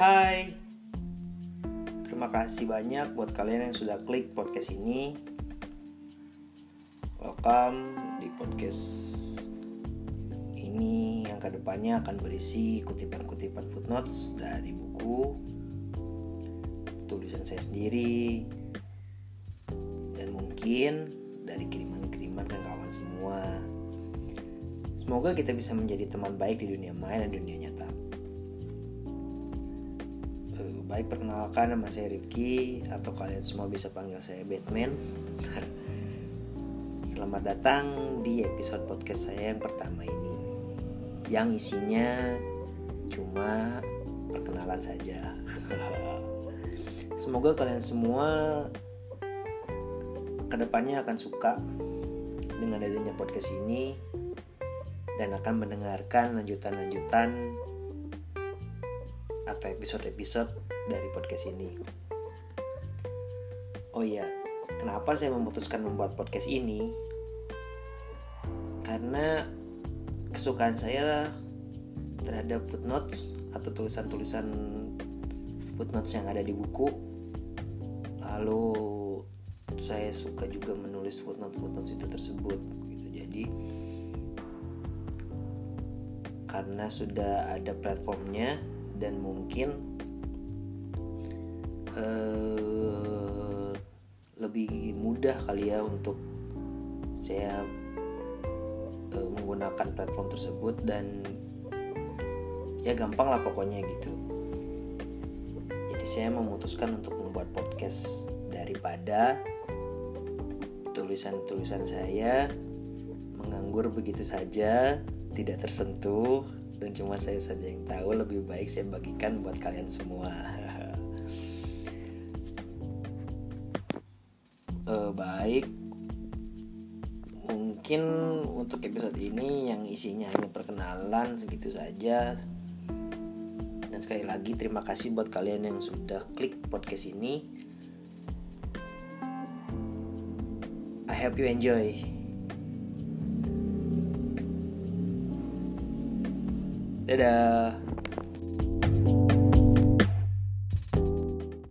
Hai, terima kasih banyak buat kalian yang sudah klik podcast ini. Welcome di podcast ini yang ke depannya akan berisi kutipan-kutipan footnotes dari buku, tulisan saya sendiri, dan mungkin dari kiriman-kiriman dan kawan semua. Semoga kita bisa menjadi teman baik di dunia maya dan dunia nyata. Baik perkenalkan nama saya Rifki atau kalian semua bisa panggil saya Batman. Selamat datang di episode podcast saya yang pertama ini. Yang isinya cuma perkenalan saja. Semoga kalian semua ke depannya akan suka dengan adanya podcast ini dan akan mendengarkan lanjutan-lanjutan atau episode-episode dari podcast ini. Oh iya, kenapa saya memutuskan membuat podcast ini? Karena kesukaan saya terhadap footnotes atau tulisan-tulisan footnotes yang ada di buku. Lalu saya suka juga menulis footnote-footnotes itu tersebut gitu. Jadi karena sudah ada platformnya dan mungkin eh, lebih mudah kali ya untuk saya eh, menggunakan platform tersebut dan ya gampang lah pokoknya gitu. Jadi saya memutuskan untuk membuat podcast daripada tulisan-tulisan saya menganggur begitu saja tidak tersentuh dan cuma saya saja yang tahu. Lebih baik saya bagikan buat kalian semua Eh, baik. Mungkin untuk episode ini yang isinya hanya perkenalan segitu saja. Dan sekali lagi terima kasih buat kalian yang sudah klik podcast ini. I hope you enjoy. Dadah.